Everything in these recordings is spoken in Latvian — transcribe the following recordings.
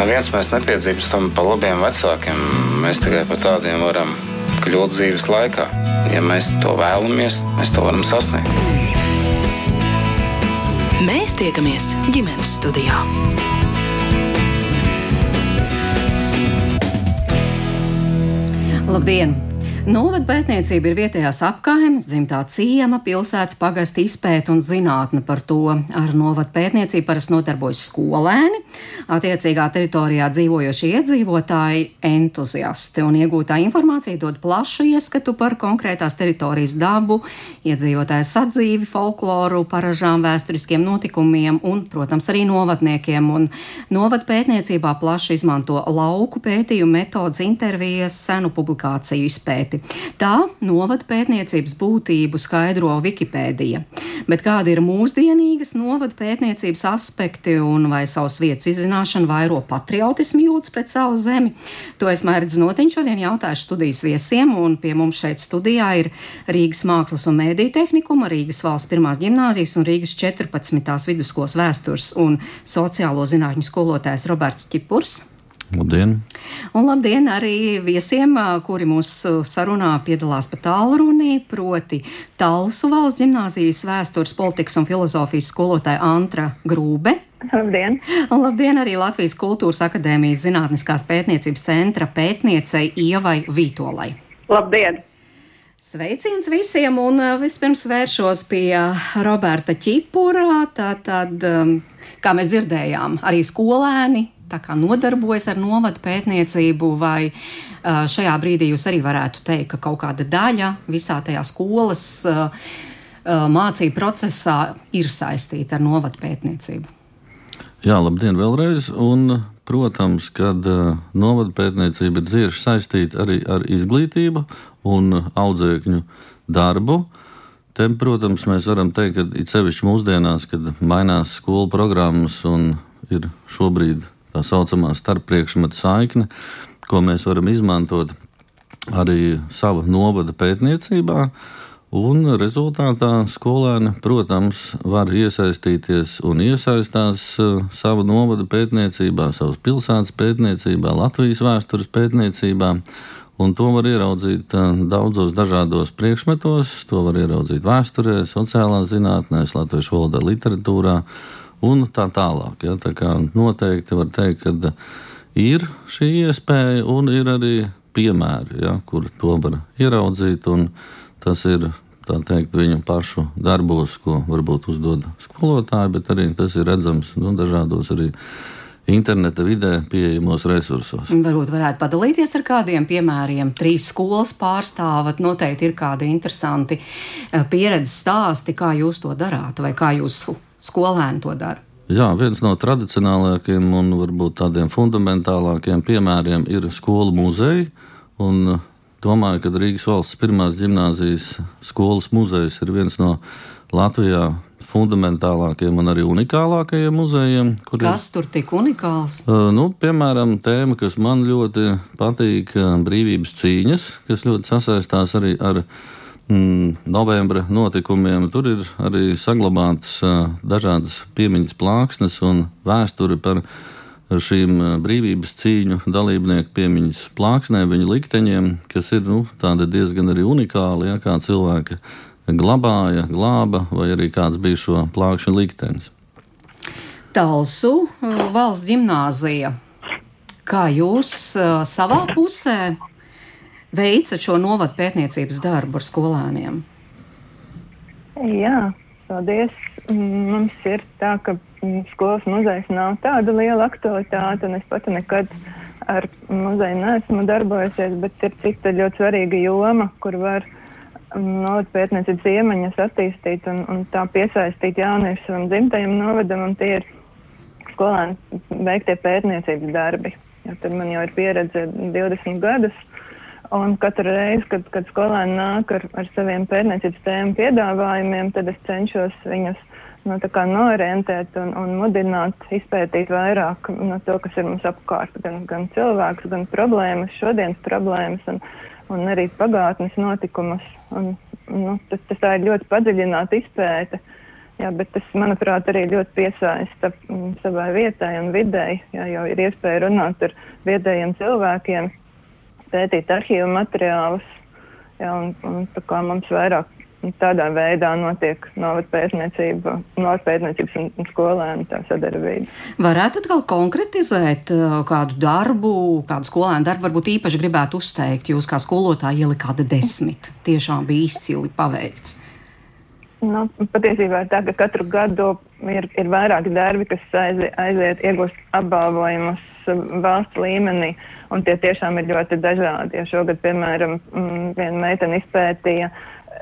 neviens mēs nepiedzīvstam pa labiem vecākiem. Mēs tikai par tādiem varam kļūt dzīves laikā. Ja mēs to vēlamies, mēs to varam sasniegt. Mēs tiekamies ģimenes studijā. Labdien! Novada pētniecība ir vietējās apkaimes, dzimtā ciema, pilsētas pagasta izpēta un zinātne par to. Ar novada pētniecību parasti nodarbojas skolēni, attiecīgā teritorijā dzīvojošie iedzīvotāji, entuziasti, un iegūtā informācija dod plašu ieskatu par konkrētās teritorijas dabu, iedzīvotāju sadzīvi, folkloru, paražām, vēsturiskiem notikumiem un, protams, arī novadniekiem. Un novada pētniecībā plaši izmanto lauku pētījumu metodas, intervijas, senu publikāciju izpēti noteikti. Tā novada pētniecības būtību skaidro Wikipēdija. Bet kādi ir mūsdienīgas novada pētniecības aspekti un vai savas vietas izzināšana vairo patriotismu jūtas pret savu zemi? To es mērķis notiņu šodien jautāšu studijas viesiem, un pie mums šeit studijā ir Rīgas Mākslas un Mēdīju tehnikuma, Rīgas valsts pirmās ģimnāzijas un Rīgas 14. vidusskolas vēstures un sociālo zinātņu skolotājs Roberts Čipurs. Labdien! Un labdien arī viesiem, kuri mūsu sarunā piedalās pa tālruni, proti Talsu valsts ģimnāzijas vēstures, politikas un filozofijas skolotāja Antra Grūbe. Labdien! Un labdien arī Latvijas Kultūras Akadēmijas Zinātniskās pētniecības centra pētniecei Ievai Vītolai. Labdien! Sveiciens visiem, un vispirms vēršos pie Roberta Čipura. Tātad, kā mēs dzirdējām, arī skolēni nodarbojas ar novadu pētniecību, vai šajā brīdī jūs arī varētu teikt, ka kaut kāda daļa visā tajā skolas mācību procesā ir saistīta ar novadu pētniecību? Jā, labdien vēlreiz. Un, protams, kad uh, novada pētniecība ir cieši saistīta arī ar izglītību un audzēkņu darbu. Te, protams, mēs varam teikt, ka it sevišķi mūsdienās, kad mainās skolu programmas un ir šobrīd tā saucamā starppriekšmetu saikne, ko mēs varam izmantot arī sava novada pētniecībā. Un rezultātā skolēni, protams, var iesaistīties un iesaistās uh, savā novada pētniecībā, savas pilsētas pētniecībā, Latvijas vēstures pētniecībā. Un to var ieraudzīt uh, daudzos dažādos priekšmetos. To var ieraudzīt vēsturē, sociālā zinātnē, latviešu valodā, literatūrā un tā tālāk. Ja? Tā kā noteikti var teikt, ka ir šī iespēja un ir arī piemēri, ja? kur to var ieraudzīt. Tas ir teikt, viņu pašu darbos, ko varbūt uzdod skolotāji, bet arī tas ir redzams nu, dažādos arī interneta vidē pieejamos resursos. Varbūt varētu padalīties ar kādiem piemēriem. Trīs skolas pārstāvat, noteikti ir kādi interesanti eh, pieredzes stāsti, kā jūs to darāt, vai kā jūs skolēni to dara. Jā, viens no tradicionālākajiem un varbūt tādiem fundamentālākiem piemēriem ir skolu muzeja. Un domāju, ka Rīgas valsts pirmās gimnāzijas skolas muzejs ir viens no Latvijā fundamentālākajiem un arī unikālākajiem muzejiem. Kas ir, tur tik unikāls? Uh, nu, piemēram, tēma, kas man ļoti patīk, brīvības cīņas, kas ļoti sasaistās arī ar novembra notikumiem. Tur ir arī saglabātas dažādas piemiņas plāksnes un vēsture par šīm brīvības cīņu dalībnieku piemiņas plāksnēm, viņu likteņiem, kas ir nu, diezgan arī unikāli, ja, kā cilvēki glabāja, glāba, vai arī kāds bija šo plākšņu liktenis. Talsu valsts gimnāzija. Kā jūs savā pusē veicat šo novadu pētniecības darbu ar skolēniem? Jā, paldies. Mums ir tā, ka skolas muzejs nav tāda liela aktualitāte, un es pat nekad ar muzeju neesmu darbojusies, bet ir cita ļoti svarīga joma, kur var novada pētniecības iemaņas attīstīt un, un tā piesaistīt jauniešus savam dzimtajam novadam, un tie ir skolēni veiktie pētniecības darbi. Ja, tad man jau ir pieredze 20 gadus. Un katru reizi, kad, kad skolēni nāk ar, ar saviem pētniecības tēmu piedāvājumiem, tad es cenšos viņus nu, norientēt un, un mudināt izpētīt vairāk no nu, to, kas ir mums apkārt. Gan, gan cilvēks, gan problēmas, šodienas problēmas un, un arī pagātnes notikumus. Un, nu, tas, tas tā ir ļoti padziļināta izpēte. Jā, bet tas, manuprāt, arī ļoti piesaista mm, savai vietai un videi, jā, jo ir iespēja runāt ar vietējiem cilvēkiem, pētīt arhīvu materiālus, jā, un, un tā mums vairāk tādā veidā notiek novadpētniecība, novadpētniecības un, skolēnu tā sadarbība. Varētu atkal konkretizēt uh, kādu darbu, kādu skolēnu darbu varbūt īpaši gribētu uzteikt. Jūs kā skolotāji ielikāda desmit. Tiešām bija izcili paveikts. Nu, patiesībā tā, ka katru gadu ir, ir vairāki darbi, kas aiziet, aiziet iegūst apbalvojumus valsts līmenī, un tie tiešām ir ļoti dažādi. Ja šogad, piemēram, viena meitene izpētīja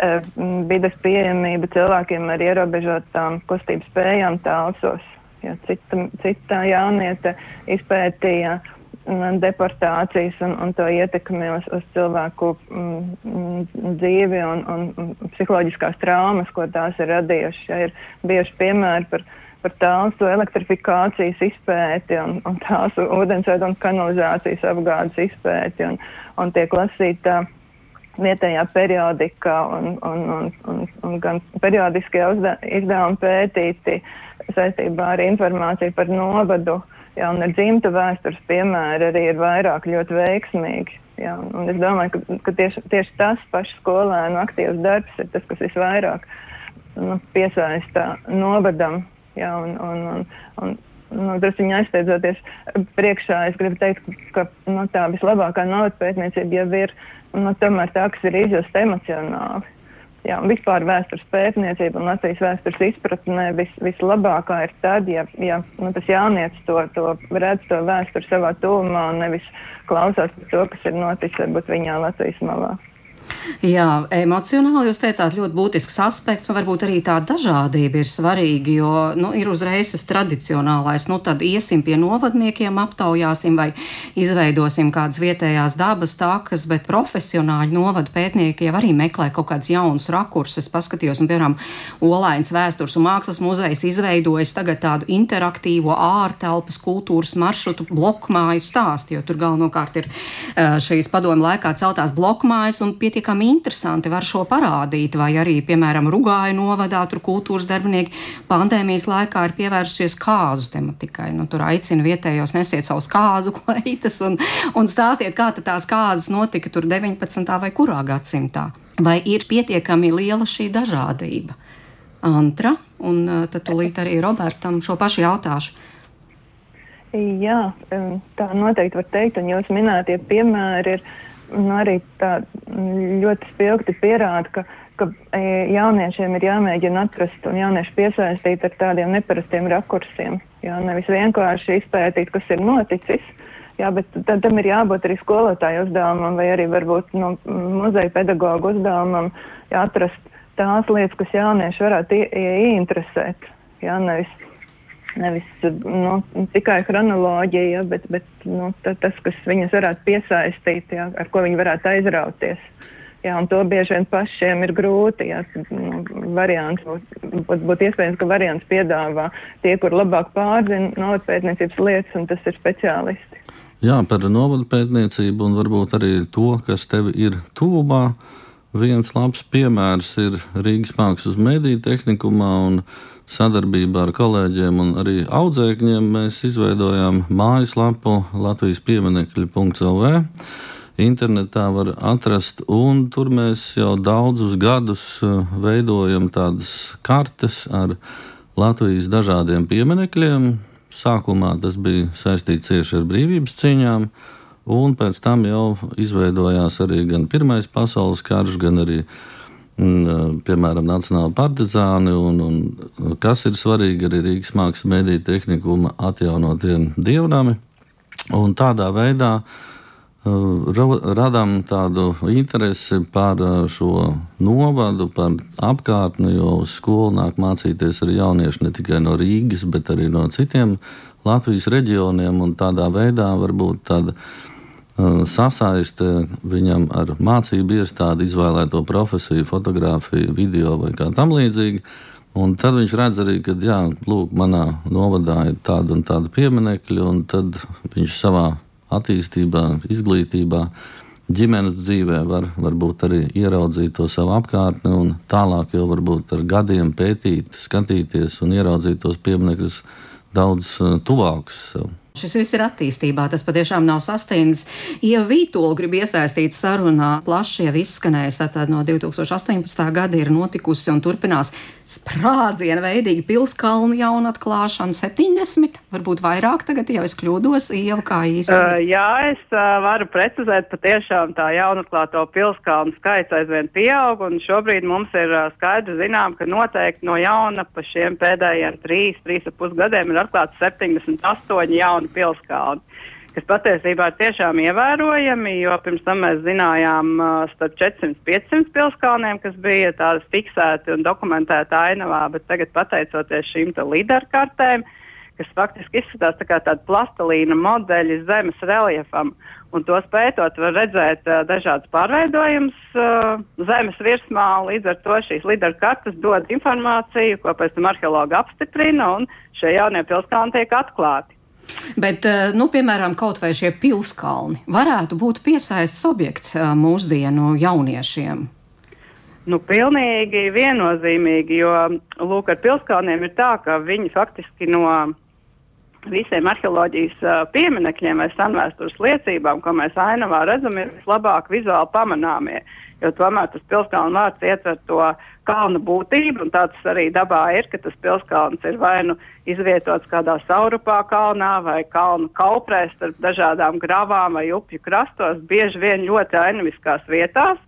Eh, vides pieejamība cilvēkiem ar ierobežotām kustības spējām tālsos. Ja cita, cita jauniete izpētīja mm, deportācijas un, un to ietekmi uz, uz cilvēku mm, dzīvi un, un psiholoģiskās traumas, ko tās ir radījušas. Ja ir bieži piemēri par, par tālsu elektrifikācijas izpēti un, un tālsu ūdensvedu un kanalizācijas apgādes izpēti un, un tiek lasīta. Vietējā periodikā un, un, un, un, un gan periodiskie izdevumi pētīti saistībā ar informāciju par novadu. Jā, un ar dzimtu vēstures piemēri arī ir vairāk ļoti veiksmīgi. Jā, un es domāju, ka, ka tieši, tieši tas pašs skolēnu aktīvs darbs ir tas, kas visvairāk nu, piesaista novadam. Jā, un, un, un, un, nu, druskuļi aizsteidzoties priekšā, es gribu teikt, ka nu, tā vislabākā novadpētniecība jau ir nu, tā, kas ir izjusta emocionāli. Jā, vispār vēstures pētniecība un Latvijas vēstures izpratnē vis, vislabākā ir tad, ja, ja nu, tas jaunietis to, to redz to vēsturi savā tūmā un nevis klausās par to, kas ir noticis varbūt viņā Latvijas malā. Jā, emocionāli jūs teicāt ļoti būtisks aspekts, un varbūt arī tā dažādība ir svarīga, jo nu, ir uzreiz tas tradicionālais, nu tad iesim pie novadniekiem, aptaujāsim vai izveidosim kādas vietējās dabas takas, bet profesionāļi novada pētnieki jau arī meklē kaut kādus jaunus rakursus. Paskatījos, un, piemēram, Olains vēstures un mākslas muzejs izveidojis tagad tādu interaktīvo ārtelpas kultūras maršrutu blokmāju stāstu, jo tur galvenokārt ir šīs padomu laikā celtās blokmājas un pie pietiekami interesanti var šo parādīt, vai arī, piemēram, Rugāju novadā tur kultūras darbinieki pandēmijas laikā ir pievērsušies kāzu tematikai. Nu, tur aicina vietējos nesiet savus kāzu kleitas un, un stāstiet, kā tās kāzas notika tur 19. vai kurā gadsimtā. Vai ir pietiekami liela šī dažādība? Antra, un uh, tad tūlīt arī Robertam šo pašu jautāšu. Jā, tā noteikti var teikt, un jūs minētie piemēri ir nu, arī tā ļoti spilgti pierāda, ka, ka e, jauniešiem ir jāmēģina atrast un jaunieši piesaistīt ar tādiem neparastiem rakursiem. Jā, nevis vienkārši izpētīt, kas ir noticis, jā, bet tad, tam ir jābūt arī skolotāju uzdevumam vai arī varbūt no muzeja pedagogu uzdevumam atrast tās lietas, kas jaunieši varētu ieinteresēt. Jā, nevis nevis nu, tikai chronoloģija, ja, bet, bet nu, tas, kas viņus varētu piesaistīt, ja, ar ko viņi varētu aizrauties. Jā, un to bieži vien pašiem ir grūti. Jā, nu, variants būt, būt iespējams, ka variants piedāvā tie, kur labāk pārzina novadpētniecības lietas, un tas ir speciālisti. Jā, par novadu pētniecību un varbūt arī to, kas tev ir tuvumā. Viens labs piemērs ir Rīgas mākslas mediju tehnikumā. Sadarbībā ar kolēģiem un arī audzēkņiem mēs izveidojām mājaslapu Latvijas pieminekļi.lv. Internetā var atrast, un tur mēs jau daudzus gadus uh, veidojam tādas kartes ar Latvijas dažādiem pieminekļiem. Sākumā tas bija saistīts tieši ar brīvības cīņām, un pēc tam jau izveidojās arī gan Pirmais pasaules karš, gan arī piemēram, Nacionāla partizāni, un, un kas ir svarīgi arī Rīgas mākslas mediju tehnikuma atjaunotie dievnami. Un tādā veidā uh, radām tādu interesi par šo novadu, par apkārtni, jo uz skolu nāk mācīties arī jaunieši ne tikai no Rīgas, bet arī no citiem Latvijas reģioniem, un tādā veidā varbūt tāda sasaiste viņam ar mācību iestādi, izvēlēto profesiju, fotografiju, video vai kā tam līdzīgi. Un tad viņš redz arī, ka, jā, lūk, manā novadā ir tāda un tāda pieminekļa, un tad viņš savā attīstībā, izglītībā ģimenes dzīvē, var, varbūt arī ieraudzīt to savu apkārtni un tālāk jau varbūt ar gadiem pētīt, skatīties un ieraudzīt tos pieminekļus daudz uh, tuvākus sev. Šis viss ir attīstībā, tas patiešām nav sastāvs. Ja Vītola grib iesaistīt sarunā, plaši jau izskanējis, tad no 2018. gada ir notikusi un turpinās sprādziena veidīga pilskalnu jaunatklāšana 70, varbūt vairāk tagad, ja es kļūdos, Ieva, kā īsti? Uh, jā, es uh, varu precizēt, patiešām tā jaunatklāto pilskalnu skaits aizvien pieaug, un šobrīd mums ir uh, skaidri zinām, ka noteikti no jauna pa šiem pēdējiem 3, 3,5 gadiem ir atklāts 78 jauni jauni pilskalni, kas patiesībā ir tiešām ievērojami, jo pirms tam mēs zinājām starp 400-500 pilskalniem, kas bija tādas fiksēti un dokumentēti ainavā, bet tagad pateicoties šīm līderu kartēm, kas faktiski izskatās tā kā tāda plastelīna modeļi zemes reliefam. Un to spētot, var redzēt dažādas pārveidojumus zemes virsmā. Līdz ar to šīs līderu kartes dod informāciju, ko pēc tam arheologi apstiprina, un šie jaunie pilskalni tiek atklāti. Bet, eh, nu, piemēram, kaut vai šie pilskalni varētu būt piesaistes objekts eh, mūsdienu jauniešiem. Nu, pilnīgi viennozīmīgi, jo lūk, ar pilskalniem ir tā, ka viņi faktiski no visiem arheoloģijas uh, pieminekļiem vai senvēstures liecībām, ko mēs ainavā redzam, ir vislabāk vizuāli pamanāmie. Jo tomēr tas pilskalnu vārds ietver to kalna būtību, un tāds arī dabā ir, ka tas pilskalns ir vai nu izvietots kādā saurupā kalnā vai kalnu kauprē starp dažādām gravām vai upju krastos, bieži vien ļoti ainaviskās vietās.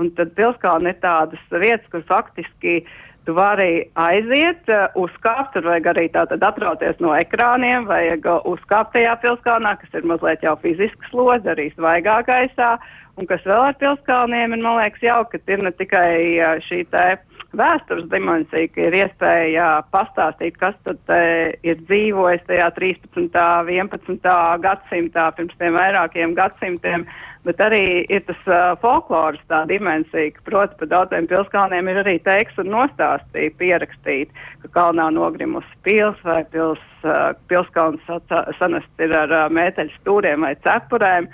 Un tad pilskalni ir tādas vietas, kur faktiski uh, Tu vari aiziet, uh, uzkāpt, tur vajag arī tātad atrauties no ekrāniem, vajag uh, uzkāpt tajā pilskalnā, kas ir mazliet jau fizisks slodzi, arī svaigā gaisā. Un kas vēl ar pilskalniem ir, man liekas, jauka, ka ir ne tikai uh, šī te vēstures dimensija, ka ir iespēja pastāstīt, kas tad ir dzīvojis tajā 13. 11. gadsimtā, pirms tiem vairākiem gadsimtiem, bet arī ir tas uh, folkloras tā dimensija, ka, proti, pa daudziem pilskalniem ir arī teiks un nostāstīt, pierakstīt, ka kalnā nogrimusi pils vai pils, uh, pilskalns sanests ir ar uh, mēteļu stūriem vai cepurēm.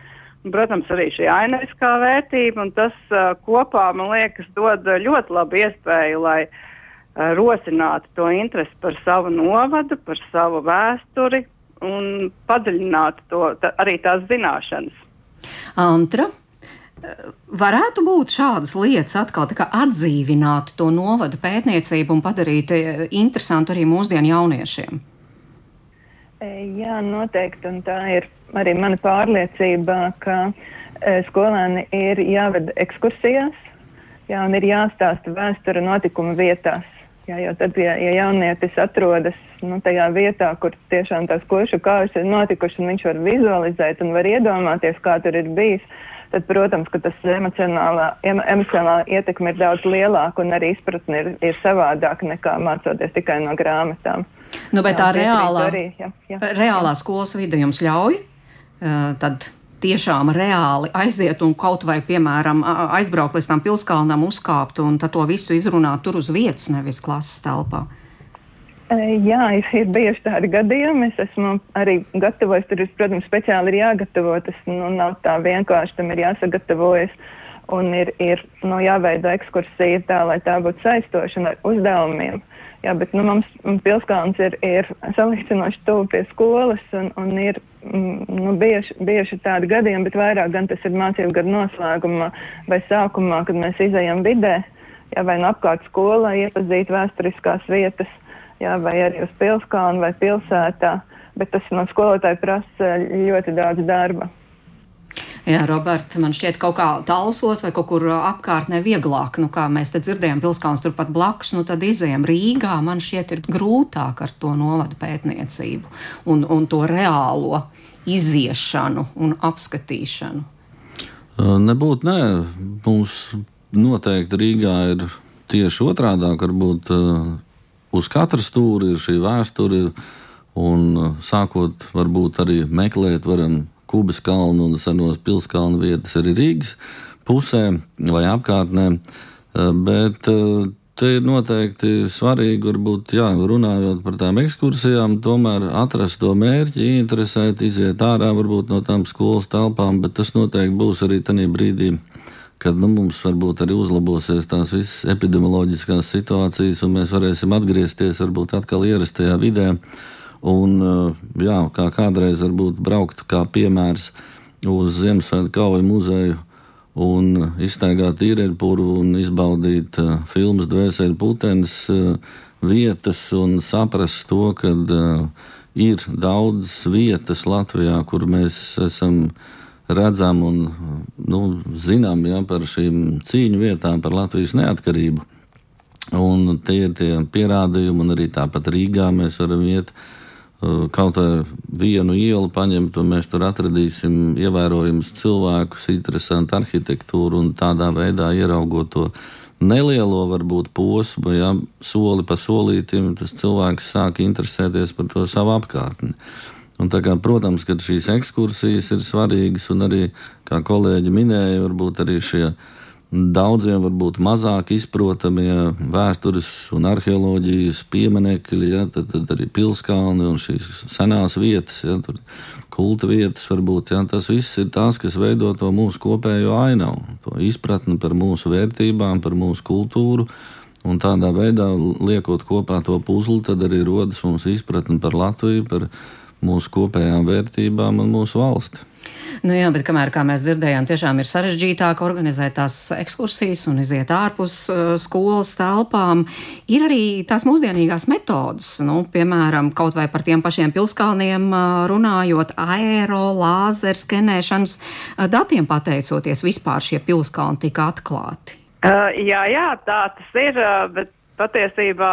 Un, protams, arī šī ainaviskā vērtība, un tas uh, kopā, man liekas, dod ļoti labu iespēju, lai uh, rosinātu to interesi par savu novadu, par savu vēsturi un padziļinātu to, ta, arī tās zināšanas. Antra. Varētu būt šādas lietas atkal atdzīvināt to novada pētniecību un padarīt interesantu arī mūsdienu jauniešiem. Jā, noteikti, un tā ir arī mana pārliecība, ka e, skolēni ir jāved ekskursijās, jā, un ir jāstāsta vēsture notikuma vietās. Jā, jo tad, ja, ja jaunietis atrodas nu, tajā vietā, kur tiešām tās košu kājas ir notikušas, un viņš var vizualizēt un var iedomāties, kā tur ir bijis, tad, protams, ka tas emocionālā, emocionālā ietekme ir daudz lielāka un arī izpratne ir, ir savādāka nekā mācoties tikai no grāmatām. Nu, bet jā, tā reālā, arī, jā, jā, reālā jā. skolas vide jums ļauj tad tiešām reāli aiziet un kaut vai, piemēram, aizbraukt līdz tam pilskalnam, uzkāpt un to visu izrunāt tur uz vietas, nevis klases telpā? Jā, ir, bijuši tādi gadījumi. Es esmu arī gatavojis. Tur, protams, speciāli ir jāgatavo. Tas nu, nav tā vienkārši. Tam ir jāsagatavojas. Un ir, ir nu, jāveido ekskursija tā, lai tā būtu saistoša ar uzdevumiem. Jā, bet nu, mums pilskalns ir, ir salīdzinoši tuvu pie skolas un, un ir mm, nu, bieži, bieži tādi gadījumi, bet vairāk gan tas ir mācību gadu noslēgumā vai sākumā, kad mēs izējam vidē, jā, vai nu apkārt skolā iepazīt vēsturiskās vietas, jā, vai arī uz pilskalnu vai pilsētā, bet tas no skolotāja prasa ļoti daudz darba. Jā, Roberta, man šķiet, kaut kā talsos vai kaut kur apkārtnē vieglāk. Nu, kā mēs te dzirdējām, pilskalns turpat blakus, nu tad izējām Rīgā. Man šķiet, ir grūtāk ar to novadu pētniecību un, un to reālo iziešanu un apskatīšanu. Nebūtu, nē. Mums noteikti Rīgā ir tieši otrādi. Varbūt uz katra stūra ir šī vēsture, un sākot varbūt arī meklēt, varam Kubas kalnu un senos pilskalnu vietas arī Rīgas pusē vai apkārtnē. Eh, bet eh, te ir noteikti svarīgi, varbūt, jā, runājot par tām ekskursijām, tomēr atrast to mērķi, interesēt, iziet ārā varbūt no tām skolas telpām, bet tas noteikti būs arī tajā brīdī, kad nu, mums varbūt arī uzlabosies tās visas epidemioloģiskās situācijas, un mēs varēsim atgriezties varbūt atkal ierastajā vidē. Un, jā, kā kādreiz varbūt braukt kā piemērs uz Ziemassvētku kauju muzeju un iztaigāt īrēļpuru un izbaudīt uh, filmas dvēseli putenes uh, vietas un saprast to, ka ir daudz vietas Latvijā, kur mēs esam redzam un nu, zinām ja, par šīm cīņu vietām, par Latvijas neatkarību. Un tie ir tie pierādījumi, un arī tāpat Rīgā mēs varam iet Eh, kaut vai vienu ielu paņemt, un mēs tur atradīsim ievērojamus cilvēkus, interesantu arhitektūru un tādā veidā ieraugot to nelielo varbūt posmu, ja soli pa solītim, tas cilvēks sāk interesēties par to savu apkārtni. Un tā kā, protams, ka šīs ekskursijas ir svarīgas, un arī, kā kolēģi minēja, varbūt arī šie Daudziem varbūt mazāk izprotamie vēstures un arheoloģijas pieminekļi, ja, tad, tad arī pilskalni un šīs senās vietas, ja, kulta vietas varbūt. Ja, tas viss ir tās, kas veido to mūsu kopējo ainavu, to izpratni par mūsu vērtībām, par mūsu kultūru. Un tādā veidā, liekot kopā to puzli, tad arī rodas mums izpratne par Latviju, par mūsu kopējām vērtībām un mūsu valsti. Nu jā, bet kamēr, kā mēs dzirdējām, tiešām ir sarežģītāk organizēt tās ekskursijas un iziet ārpus uh, skolas telpām, ir arī tās mūsdienīgās metodas, nu, piemēram, kaut vai par tiem pašiem pilskalniem uh, runājot, aero, lāzeru skenēšanas uh, datiem pateicoties vispār šie pilskalni tika atklāti. Uh, jā, jā, tā tas ir, uh, bet patiesībā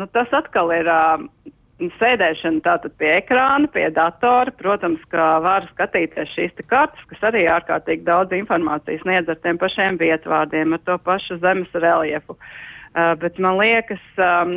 nu, tas atkal ir. Uh, sēdēšana tātad pie ekrāna, pie datora, protams, ka var skatīties šīs te kartas, kas arī ārkārtīgi daudz informācijas sniedz ar tiem pašiem vietvārdiem, ar to pašu zemes reliefu. Uh, bet man liekas, um,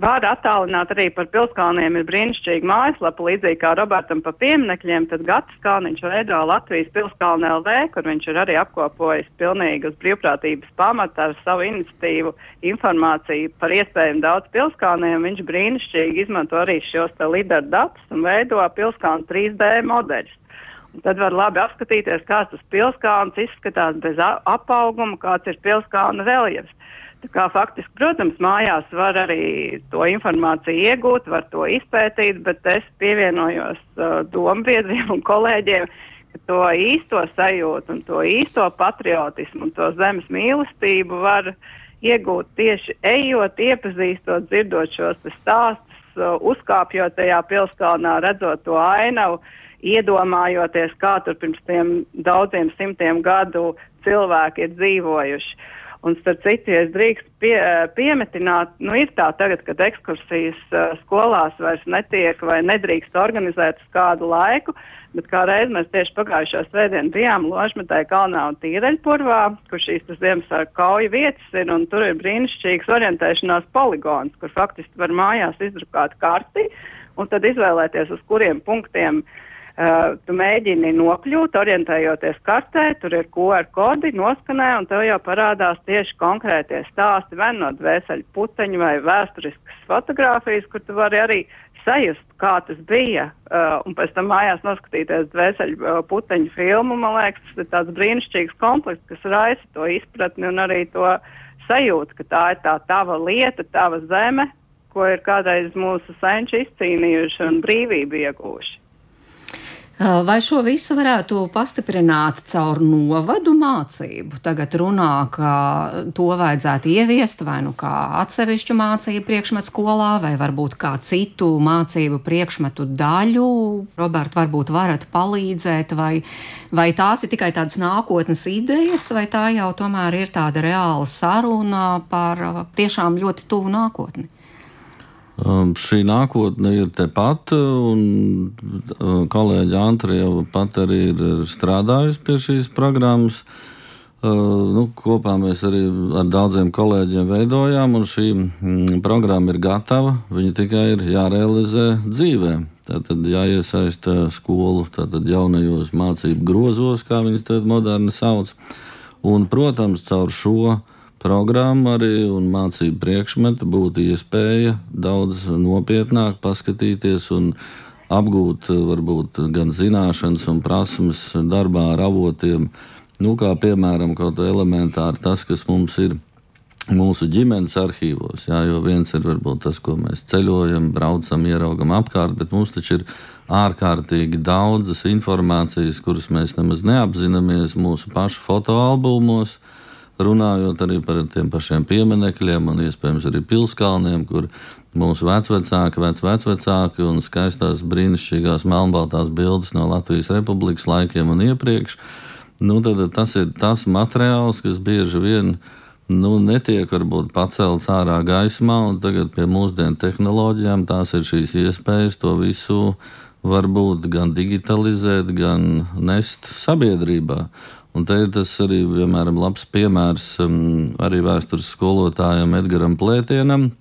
var attālināt arī par pilskalniem ir brīnišķīga mājaslapa, līdzīgi kā Robertam pa pieminekļiem, tad Gatis Kalniņš veido Latvijas pilskalna LV, kur viņš ir arī apkopojis pilnīgi uz brīvprātības pamata ar savu iniciatīvu informāciju par iespējami daudz pilskalniem. Viņš brīnišķīgi izmanto arī šos te lideru datus un veido pilskalnu 3D modeļus. Un tad var labi apskatīties, kāds tas pilskalns izskatās bez apauguma, kāds ir pilskalna reljefs. Tā kā faktiski, protams, mājās var arī to informāciju iegūt, var to izpētīt, bet es pievienojos uh, dombiedriem un kolēģiem, ka to īsto sajūtu un to īsto patriotismu un to zemes mīlestību var iegūt tieši ejot, iepazīstot, dzirdot šos stāstus, uh, uzkāpjot tajā pilskalnā, redzot to ainavu, iedomājoties, kā tur pirms tiem daudziem simtiem gadu cilvēki ir dzīvojuši. Un, starp citu, ja es drīkstu pie, piemetināt, nu ir tā tagad, kad ekskursijas uh, skolās vairs netiek vai nedrīkst organizēt uz kādu laiku, bet kā reiz mēs tieši pagājušā svētdienu bijām Ložmetē kalnā un Tīreļpurvā, kur šīs Ziemassvētku kauja vietas ir, un tur ir brīnišķīgs orientēšanās poligons, kur faktiski var mājās izdrukāt karti un tad izvēlēties, uz kuriem punktiem uh, Uh, tu mēģini nokļūt, orientējoties kartē, tur ir QR kodi, noskanē, un tev jau parādās tieši konkrētie stāsti, vai no dvēseli puteņu vai vēsturiskas fotogrāfijas, kur tu vari arī sajust, kā tas bija, uh, un pēc tam mājās noskatīties dvēseli uh, puteņu filmu, man liekas, tas ir tāds brīnišķīgs komplekts, kas raisa to izpratni un arī to sajūtu, ka tā ir tā tava lieta, tava zeme, ko ir kādreiz mūsu senči izcīnījuši un brīvību iegūši. Vai šo visu varētu pastiprināt caur novadu mācību? Tagad runā, ka to vajadzētu ieviest vai nu kā atsevišķu mācību priekšmetu skolā, vai varbūt kā citu mācību priekšmetu daļu. Robert, varbūt varat palīdzēt, vai, vai tās ir tikai tādas nākotnes idejas, vai tā jau tomēr ir tāda reāla saruna par tiešām ļoti tuvu nākotni? Um, šī nākotne ir tepat, un uh, kolēģi Antra jau pat arī ir strādājusi pie šīs programmas. Uh, nu, kopā mēs arī ar daudziem kolēģiem veidojām, un šī mm, programma ir gatava. Viņa tikai ir jārealizē dzīvē. Tātad jāiesaista skolu tātad jaunajos mācību grozos, kā viņas tagad moderni sauc. Un, protams, caur šo programma arī un mācību priekšmeti būtu iespēja daudz nopietnāk paskatīties un apgūt varbūt gan zināšanas un prasmes darbā ar avotiem, nu, kā piemēram kaut elementāri tas, kas mums ir mūsu ģimenes arhīvos. Jā, jo viens ir varbūt tas, ko mēs ceļojam, braucam, ieraugam apkārt, bet mums taču ir ārkārtīgi daudzas informācijas, kuras mēs nemaz neapzināmies mūsu pašu fotoalbumos runājot arī par tiem pašiem pieminekļiem un iespējams arī pilskalniem, kur mūsu vecvecāki, vecvecāki un skaistās brīnišķīgās melnbaltās bildes no Latvijas Republikas laikiem un iepriekš. Nu, tad tas ir tas materiāls, kas bieži vien nu, netiek varbūt pacelts ārā gaismā, un tagad pie mūsdienu tehnoloģijām tās ir šīs iespējas to visu varbūt gan digitalizēt, gan nest sabiedrībā. Un te ir tas arī, piemēram, labs piemērs um, arī vēstures skolotājam Edgaram Plētienam,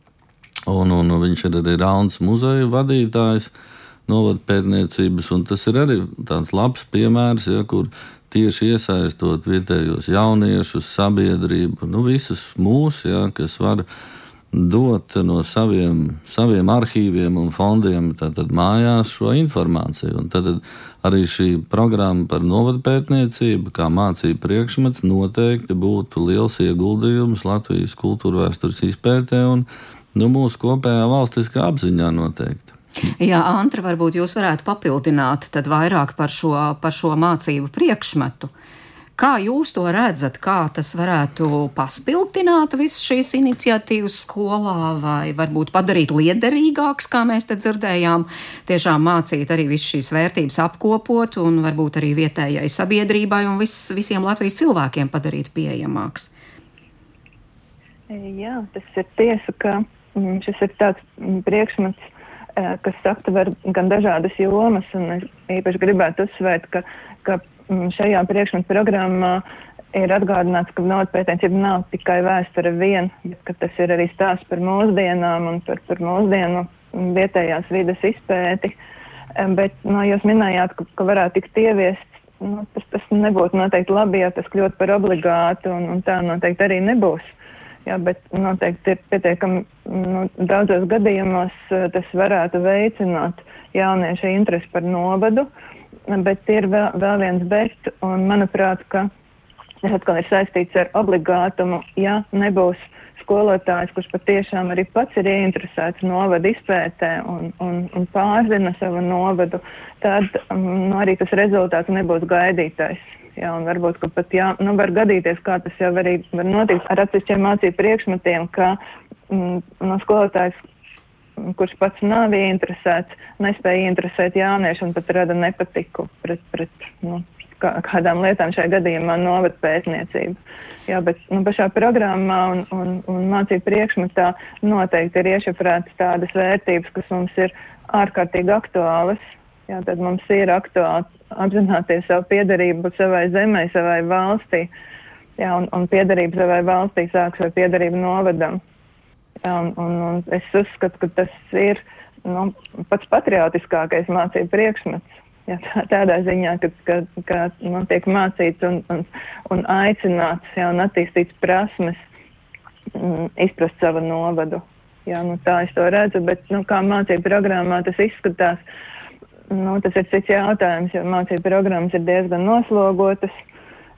un, un viņš ir arī Rauns muzeja vadītājs novada pētniecības, un tas ir arī tāds labs piemērs, ja, kur tieši iesaistot vietējos jauniešus, sabiedrību, nu, visus mūsu, ja, kas var dot no saviem, saviem arhīviem un fondiem tātad, mājās šo informāciju. Un tad arī šī programma par novadu pētniecību, kā mācību priekšmets, noteikti būtu liels ieguldījums Latvijas kultūra vēstures izpētē un nu, mūsu kopējā valstiskā apziņā noteikti. Jā, Antra, varbūt jūs varētu papildināt vairāk par šo, par šo mācību priekšmetu. Uh, Kā jūs to redzat, kā tas varētu paspildināt visas šīs iniciatīvas skolā, vai varbūt padarīt liederīgāks, kā mēs te dzirdējām, tiešām mācīt arī visas šīs vērtības apkopot un varbūt arī vietējai sabiedrībai un vis, visiem Latvijas cilvēkiem padarīt pieejamāks? Jā, tas ir tiesa, ka mm, šis ir tāds priekšmets, eh, kas aptver gan dažādas jomas, un es īpaši gribētu uzsvērt, ka, ka šajā priekšmetu programmā ir atgādināts, ka naudas pētniecība nav tikai vēsture vien, bet tas ir arī stāsts par mūsdienām un par, par mūsdienu vietējās vides izpēti. Bet no, nu, jūs minējāt, ka, ka varētu tikt ieviests. Nu, tas, tas nebūtu noteikti labi, ja tas kļūtu par obligātu, un, un tā noteikti arī nebūs. Jā, bet noteikti ir pietiekami nu, daudzos gadījumos tas varētu veicināt jauniešu interesi par novadu. Uh, bet ir vēl, vēl viens bet, un manuprāt, ka tas atkal ir saistīts ar obligātumu, ja nebūs skolotājs, kurš patiešām arī pats ir ieinteresēts novadu izpētē un, un, un pārzina savu novadu, tad um, nu, arī tas rezultāts nebūs gaidītais. Jā, un varbūt, pat jā, nu, var gadīties, kā tas jau arī var notikt ar atsevišķiem mācību priekšmetiem, ka mm, no skolotājs kurš pats nav ieinteresēts, nespēja interesēt jauniešu un pat rada nepatiku pret, pret nu, kā, kādām lietām šajā gadījumā novada pētniecību. Jā, bet nu, pašā programmā un, un, un mācību priekšmetā noteikti ir iešifrētas tādas vērtības, kas mums ir ārkārtīgi aktuālas. Jā, tad mums ir aktuāli apzināties savu piedarību savai zemē, savai valstī. Jā, un, un piedarība savai valstī sāks ar piedarību novadam. Un, un, un es uzskatu, ka tas ir nu, pats patriotiskākais mācību priekšmets. Jā, tā, tādā ziņā, ka, ka, ka nu, tiek mācīts un, un, un aicināts jā, un attīstīts prasmes mm, izprast savu novadu. Jā, nu, tā es to redzu, bet nu, kā mācību programmā tas izskatās, nu, tas ir cits jautājums, jo mācību programmas ir diezgan noslogotas.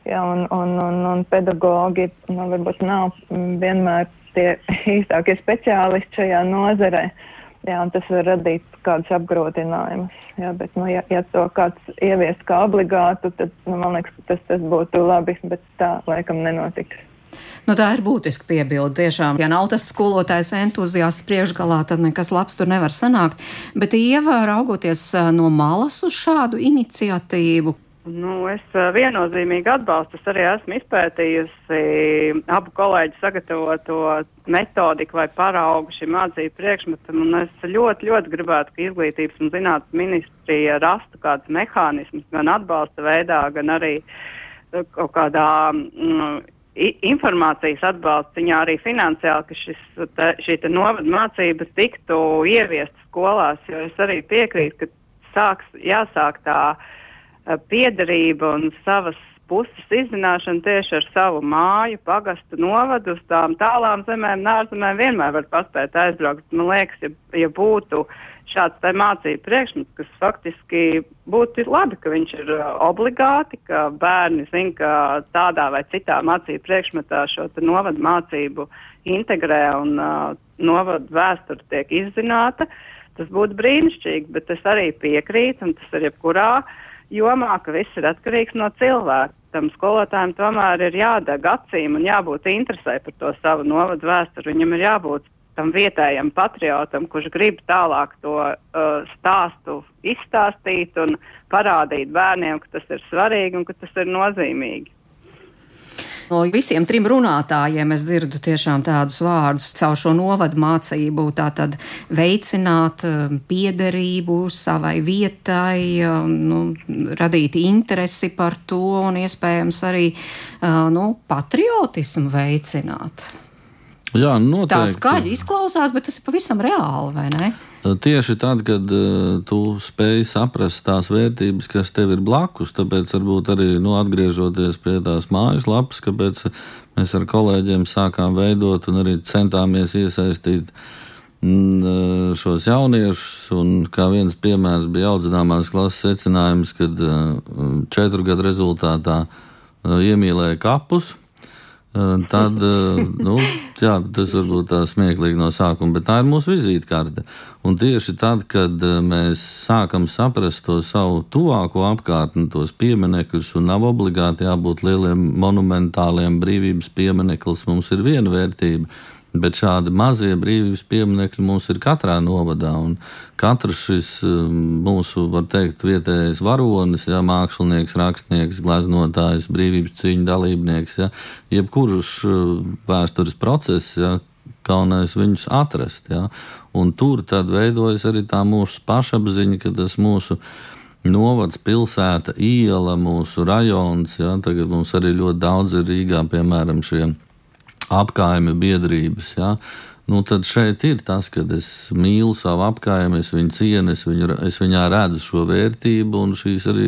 Jā, un, un, un, un pedagogi nu, varbūt nav vienmēr tie īstākie speciālisti šajā nozarē. Jā, tas var radīt kādus apgrūtinājumus. Jā, bet, nu, ja, ja to kāds ieviest kā obligātu, tad, nu, man liekas, tas, tas būtu labi, bet tā laikam nenotiks. Nu, tā ir būtiska piebilde. Tiešām, ja nav tas skolotājs entuziasts priekšgalā, tad nekas labs tur nevar sanākt. Bet, Ieva, raugoties no malas uz šādu iniciatīvu, Nu, es viennozīmīgi atbalstu. Es arī esmu izpētījusi abu kolēģu sagatavoto metodiku vai paraugu šim mācību priekšmetam, un es ļoti, ļoti gribētu, ka izglītības un zinātnes ministrija rastu kādus mehānismus gan atbalsta veidā, gan arī kaut kādā mm, informācijas atbalsta ziņā arī finansiāli, ka šis, te, šī novada mācības tiktu ieviest skolās, jo es arī piekrītu, ka sāks, jāsāk tā piederība un savas puses izzināšana tieši ar savu māju, pagastu novadu uz tām tālām zemēm, nārzemēm vienmēr var paspēt aizbraukt. Man liekas, ja, ja būtu šāds tā mācību priekšmets, kas faktiski būtu labi, ka viņš ir obligāti, ka bērni zina, ka tādā vai citā mācību priekšmetā šo novadu mācību integrē un uh, novadu vēsture tiek izzināta. Tas būtu brīnišķīgi, bet es arī piekrītu, un tas ir jebkurā uh, jomā, ka viss ir atkarīgs no cilvēka. Tam skolotājiem tomēr ir jādeg acīm un jābūt interesē par to savu novadu vēsturi. Viņam ir jābūt tam vietējam patriotam, kurš grib tālāk to uh, stāstu izstāstīt un parādīt bērniem, ka tas ir svarīgi un ka tas ir nozīmīgi. No visiem trim runātājiem es dzirdu tiešām tādus vārdus caur šo novadu mācību, tātad veicināt um, piederību savai vietai, um, nu, radīt interesi par to un iespējams arī uh, nu, patriotismu veicināt. Jā, noteikti. Tā skaļi izklausās, bet tas ir pavisam reāli, vai ne? Tieši tad, kad uh, tu spēj saprast tās vērtības, kas tev ir blakus, tāpēc varbūt arī nu, atgriežoties pie tās mājaslapas, kāpēc mēs ar kolēģiem sākām veidot un arī centāmies iesaistīt mm, šos jauniešus. Un kā viens piemērs bija audzināmās klases secinājums, kad četru gadu rezultātā iemīlēja kapus. Tad, nu, jā, tas varbūt tā smieklīgi no sākuma, bet tā ir mūsu vizītkarte. Un tieši tad, kad mēs sākam saprast to savu tuvāko apkārtni, tos pieminekļus, un nav obligāti jābūt lieliem monumentāliem brīvības piemineklis, mums ir viena vērtība Bet šādi mazie brīvības pieminekļi mums ir katrā novadā. Katrs šis um, mūsu, var teikt, vietējais varonis, ja, mākslinieks, rakstnieks, gleznotājs, brīvības cīņu dalībnieks, ja, jebkurš uh, vēstures process, ja, galvenais viņus atrast. Ja. Un tur tad veidojas arī tā mūsu pašapziņa, ka tas mūsu novads, pilsēta, iela, mūsu rajons, ja, tagad mums arī ļoti daudz ir Rīgā, piemēram, šiem apgājuma biedrības. Ja? Nu, tad šeit ir tas, ka es mīlu savu apgājumu, es viņu cienu, es, viņu, es viņā redzu šo vērtību un šīs arī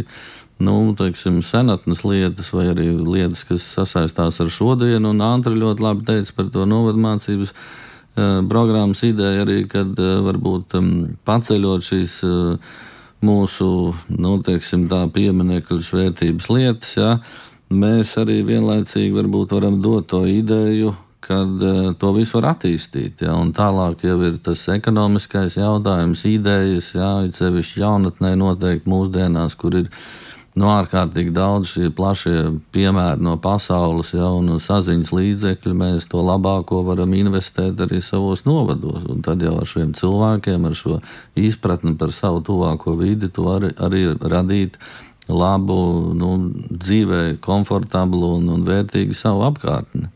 nu, teiksim, senatnes lietas, vai arī lietas, kas sasaistās ar šodienu. Un Antra ļoti labi teica par to novadmācības uh, programmas ideju, arī kad uh, varbūt um, paceļot šīs. Uh, Mūsu nu, teiksim, pieminiektu vērtības lietas, ja, mēs arī vienlaicīgi varbūt varam dot to ideju, kad uh, to visu var attīstīt. Ja, un tālāk jau ir tas ekonomiskais jautājums, idejas, jā, it sevišķi jaunatnē noteikti mūsdienās, kur ir nu, ārkārtīgi daudz šie plašie piemēri no pasaules, ja, un saziņas līdzekļi, mēs to labāko varam investēt arī savos novados. Un tad jau ar šiem cilvēkiem, ar šo izpratni par savu tuvāko vidi, to arī, arī radīt labu, nu, dzīvē, komfortablu un, un vērtīgu savu apkārtni.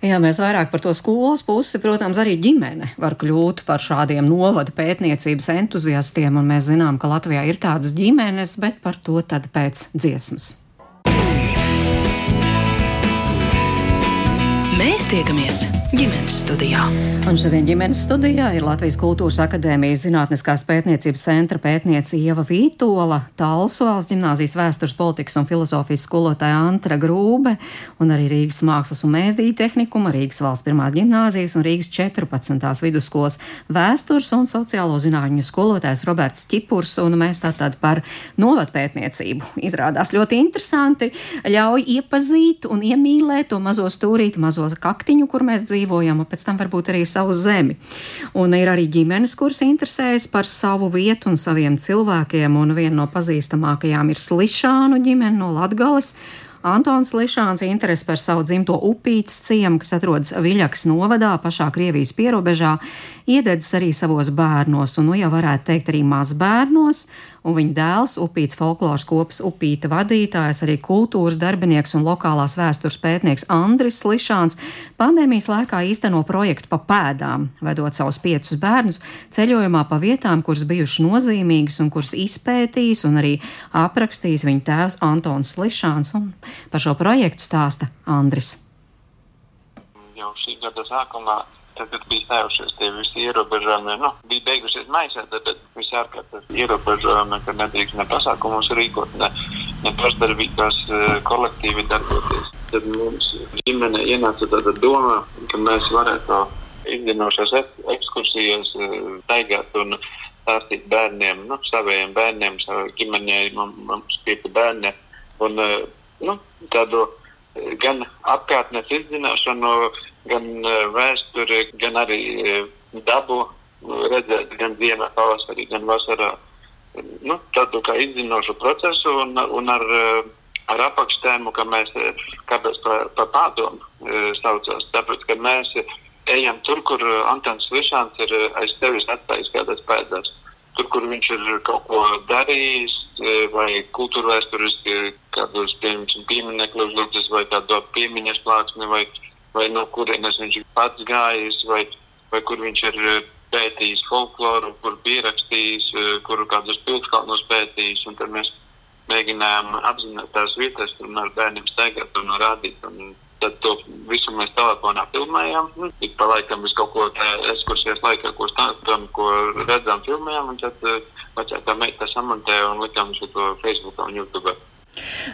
Jā, mēs vairāk par to skolas pusi, protams, arī ģimene var kļūt par šādiem novada pētniecības entuziastiem, un mēs zinām, ka Latvijā ir tādas ģimenes, bet par to tad pēc dziesmas. Mēs tiekamies ģimenes studijā. Un šodien ģimenes studijā ir Latvijas Kultūras Akadēmijas Zinātniskās pētniecības centra pētniece Ieva Vītola, Talsu valsts ģimnāzijas vēstures politikas un filozofijas skolotāja Antra Grūbe un arī Rīgas mākslas un mēsdīju tehnikuma, Rīgas valsts pirmās ģimnāzijas un Rīgas 14. vidusskolas vēstures un sociālo zinātņu skolotājs Roberts Čipurs, un mēs tātad par novadpētniecību izrādās ļoti interesanti, ļauj iepazīt un iemīlēt to mazo stūrīti, mazo kaktiņu, kur mēs dzīvojam, un pēc tam varbūt arī savu zemi. Un ir arī ģimenes, kuras interesējas par savu vietu un saviem cilvēkiem, un viena no pazīstamākajām ir Slišānu ģimene no Latgales. Antons Lišāns interesi par savu dzimto upītes ciemu, kas atrodas Viļaks novadā, pašā Krievijas pierobežā, iededzis arī savos bērnos, un nu jau varētu teikt arī mazbērnos, un viņa dēls, upīts folkloras kopas upīta vadītājs, arī kultūras darbinieks un lokālās vēstures pētnieks Andris Lišāns, pandēmijas laikā īsteno projektu pa pēdām, vedot savus piecus bērnus ceļojumā pa vietām, kuras bijušas nozīmīgas un kuras izpētījis un arī aprakstījis viņa tēvs Antons Lišāns, un par šo projektu stāsta Andris. Jau šī gada sākumā tad bija stājušies tie visi ierobežojumi. Nu, bija beigušies maisē, tad, tad visi ārkārtas ierobežojumi, ka nedrīkst ne pasākumus rīkot, ne pašdarbīgās kolektīvi darboties. Tad mums ģimene ienāca tāda doma, ka mēs varētu ikdienošās ekskursijas staigāt un stāstīt bērniem, nu, saviem bērniem, savai ģimenei, mums pieci bērni. Un, nu, tādu gan apkārtnes izzināšanu, gan vēsturi, gan arī dabu redzēt gan ziemā, pavasarī, gan vasarā. Nu, tādu kā izzinošu procesu un, un ar, ar apakštēmu, ka mēs, kāpēc pa, pa pārdomu e, saucās, tāpēc, ka mēs ejam tur, kur Antons Lišāns ir aiz tevis atstājis kādas pēdas. Tur, kur viņš ir kaut ko darījis, e, vai kultūra vēsturiski, kādos, piemēram, pieminekļos lūdzas, vai kādu piemiņas plāksni, vai, vai no kurienes viņš pats gājis, vai, vai kur viņš ir pētījis folkloru, kur pierakstījis, eh, kuru kādus pilskalnos pētījis, un tad mēs mēģinājām apzināt tās vietas un ar bērniem staigāt un rādīt. Un tad to visu mēs telefonā filmējām. Nu, ik pa laikam mēs kaut ko ekskursijas laikā, ko stāstām, ko redzam, filmējām, un tad vecākā meita samontēja un likām uz to Facebookā un YouTube.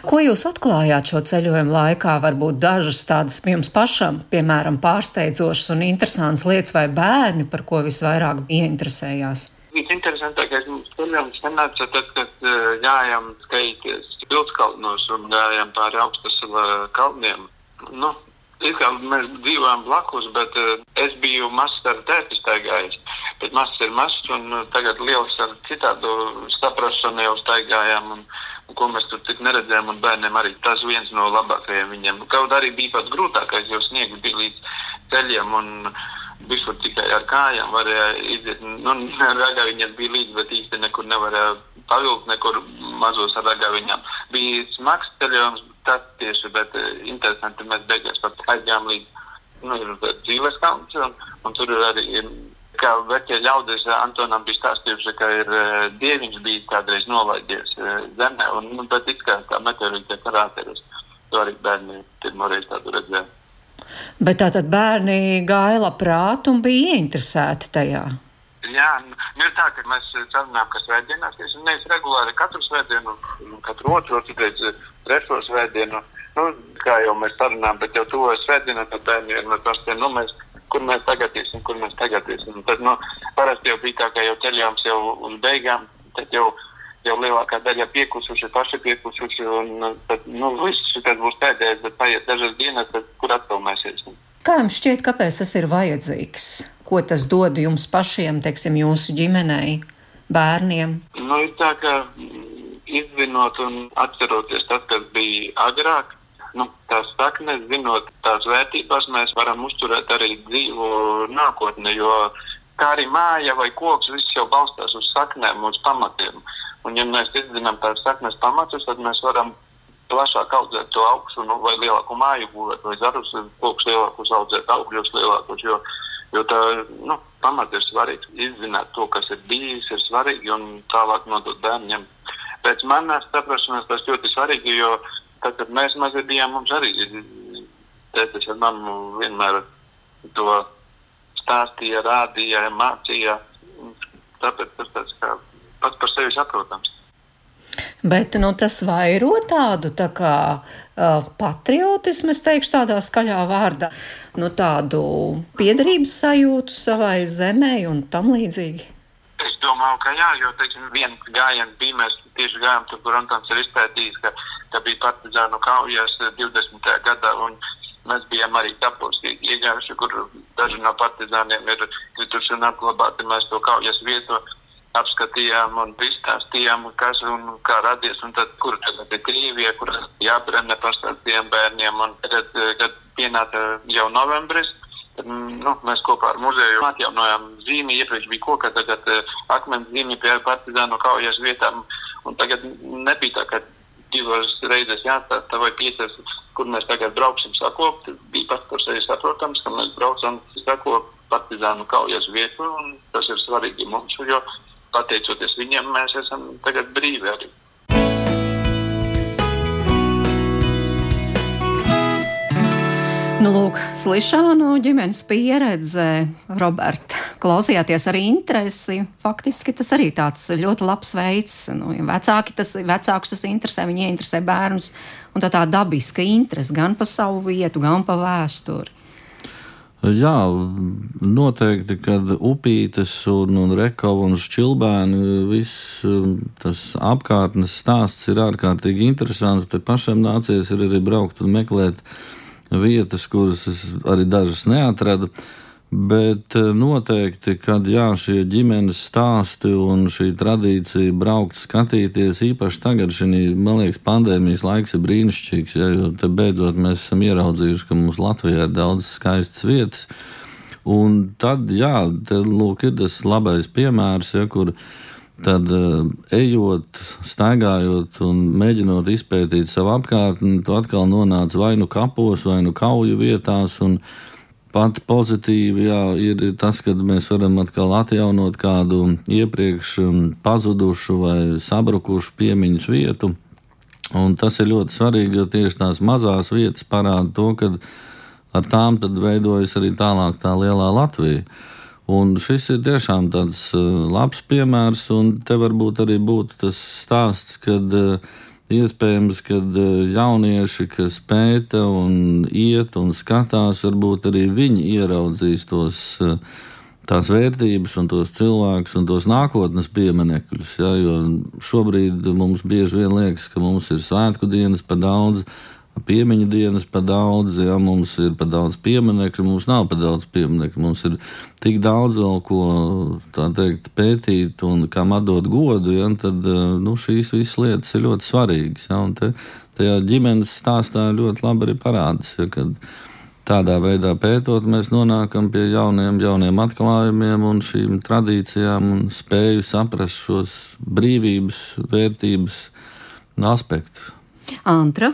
Ko jūs atklājāt šo ceļojumu laikā? Varbūt dažas tādas jums pašam, piemēram, pārsteidzošas un interesantas lietas vai bērni, par ko visvairāk ieinteresējās? Visinteresantākais mums ceļojums sanāca tad, kad uh, gājām skaities Pilskalnos un gājām pāri augstas kalniem. Nu, It kā mēs dzīvojam blakus, bet uh, es biju mazs ar tēti staigājis. Bet mazs ir mazs, un tagad liels ar citādu saprašanu jau staigājām. Un, ko mēs tur tik neredzējām, un bērniem arī tas viens no labākajiem viņiem. Kaut arī bija pats grūtākais, jo sniegs bija līdz ceļiem, un visur tikai ar kājām varēja iziet. Nu, ragaviņas bija līdzi, bet īsti nekur nevarēja pavilkt, nekur mazos ar ragaviņām. Bija smags ceļojums, tas tieši, bet eh, interesanti, mēs beigās pat aizgājām līdz nu, dzīves kalns, un, un tur arī kā vecie ļaudis Antonam bija stāstījuši, ka ir dieviņš bijis kādreiz nolaidies zemē, un, nu, bet it kā tā meteorīta karāteris. To arī bērni pirmoreiz tādu redzēja. Bet tātad bērni gāja labprāt un bija ieinteresēti tajā. Jā, nu, ir tā, ka mēs sarunājam, ka svētdienās, es nevis regulāri katru svētdienu, katru otro, citreiz trešo svētdienu, nu, kā jau mēs sarunājam, bet jau tuvojas svētdienā, tad bērni no tās, nu, mēs kur mēs tagad iesim, kur mēs tagad iesim. Tad, nu, parasti jau bija tā, ka jau ceļojums jau uz beigām, tad jau, jau lielākā daļa piekusuši, paši piekusuši, un tad, nu, viss šis būs pēdējais, bet paiet dažas dienas, tad kur atkal mēs iesim. Kā jums šķiet, kāpēc tas ir vajadzīgs? Ko tas dod jums pašiem, teiksim, jūsu ģimenei, bērniem? Nu, ir tā, ka izzinot un atceroties tas, kas bija agrāk, nu, tās saknes, zinot tās vērtības, mēs varam uzturēt arī dzīvu nākotni. Jo kā arī māja vai koks, viss jau balstās uz saknēm, uz pamatiem. Un, ja mēs izzinām tās saknes pamatus, tad mēs varam plašāk audzēt to augstu, nu, vai lielāku māju būvēt, vai zarus, kokus lielākus audzēt, augļus lielākus. Jo, jo tā nu, pamat ir svarīgi. Izzināt to, kas ir bijis, ir svarīgi un tālāk nodot bērniem. Pēc manas saprašanas tas ļoti svarīgi, jo Tad, kad mēs mazi bijām, mums arī tētis ar mammu vienmēr to stāstīja, rādīja, mācīja. Tāpēc tas tāds kā pats par sevi saprotams. Bet nu, tas vairo tādu tā kā uh, patriotismu, es teikšu tādā skaļā vārdā, nu, tādu piedarības sajūtu savai zemē un tam līdzīgi. Es domāju, ka jā, jo, teiksim, viens gājiens bija, mēs tieši gājām tur, kur Antons ir izpētījis, ka ka bija partizānu kaujas 20. Eh, gadā. Mēs bijām arī kapos iegājuši, kur daži no partizāniem ir krituši un apglabāti. Mēs to kaujas vietu apskatījām un izstāstījām, kas un kā radies. Un tad, kur tagad ir Krievija, kur jābremē pastāstījām bērniem. Un tagad, kad pienāca jau novembris, nu, mēs kopā ar muzeju atjaunojām zīmi. Iepriekš bija koka, tagad uh, akmens zīmi pie partizānu kaujas vietām. Un tagad nebija tā, ka divas reizes jāstāsta vai piecas, kur mēs tagad brauksim sakopt. Bija pats par sevi saprotams, ka mēs braucam sakopt partizānu kaujas vietu, un tas ir svarīgi mums, jo pateicoties viņiem mēs esam tagad brīvi arī. Nu, lūk, Slišānu ģimenes pieredze, Roberta. klausījāties ar interesi. Faktiski tas arī tāds ļoti labs veids. Nu, ja vecāki tas, vecākus tas interesē, viņi ieinteresē bērnus, un tā tā dabiska interese gan par savu vietu, gan par vēsturi. Jā, noteikti, kad upītes un, un rekava un šķilbēni, viss um, tas apkārtnes stāsts ir ārkārtīgi interesants. Te pašam nācies arī braukt un meklēt vietas, kuras es arī dažas neatradu. Bet eh, noteikti, kad jā, šie ģimenes stāsti un šī tradīcija braukt, skatīties, īpaši tagad, šī, man liekas, pandēmijas laiks ir brīnišķīgs, ja, jo te beidzot mēs esam ieraudzījuši, ka mums Latvijā ir daudz skaistas vietas. Un tad, jā, te, lūk, ir tas labais piemērs, ja, kur tad uh, ejot, staigājot un mēģinot izpētīt savu apkārtni, tu atkal nonāc vai nu kapos, vai nu kauju vietās. Un, Pats pozitīvi jā, ir tas, ka mēs varam atkal atjaunot kādu iepriekš um, pazudušu vai sabrukušu piemiņas vietu. Un tas ir ļoti svarīgi, jo tieši tās mazās vietas parāda to, ka ar tām veidojas arī tālāk tā lielā Latvija. Un šis ir tiešām tāds uh, labs piemērs, un te varbūt arī būtu tas stāsts, kad uh, Iespējams, ka e, jaunieši, kas pēta un iet un skatās, varbūt arī viņi ieraudzīs tos, tās vērtības un tos cilvēkus un tos nākotnes pieminekļus. Ja, jo šobrīd mums bieži vien liekas, ka mums ir svētku dienas pa daudz, piemiņu dienas par daudz, ja mums ir par daudz pieminiektu, mums nav par daudz pieminiektu. Mums ir tik daudz vēl ko teikt, pētīt un kam atdot godu, ja, tad nu, šīs visas lietas ir ļoti svarīgas. Ja, te, tajā ģimenes stāstā ļoti labi arī parādās. Ja, Tādā veidā pētot, mēs nonākam pie jauniem, jauniem atklājumiem un šīm tradīcijām un spēju saprast šos brīvības, vērtības aspektus. Antra,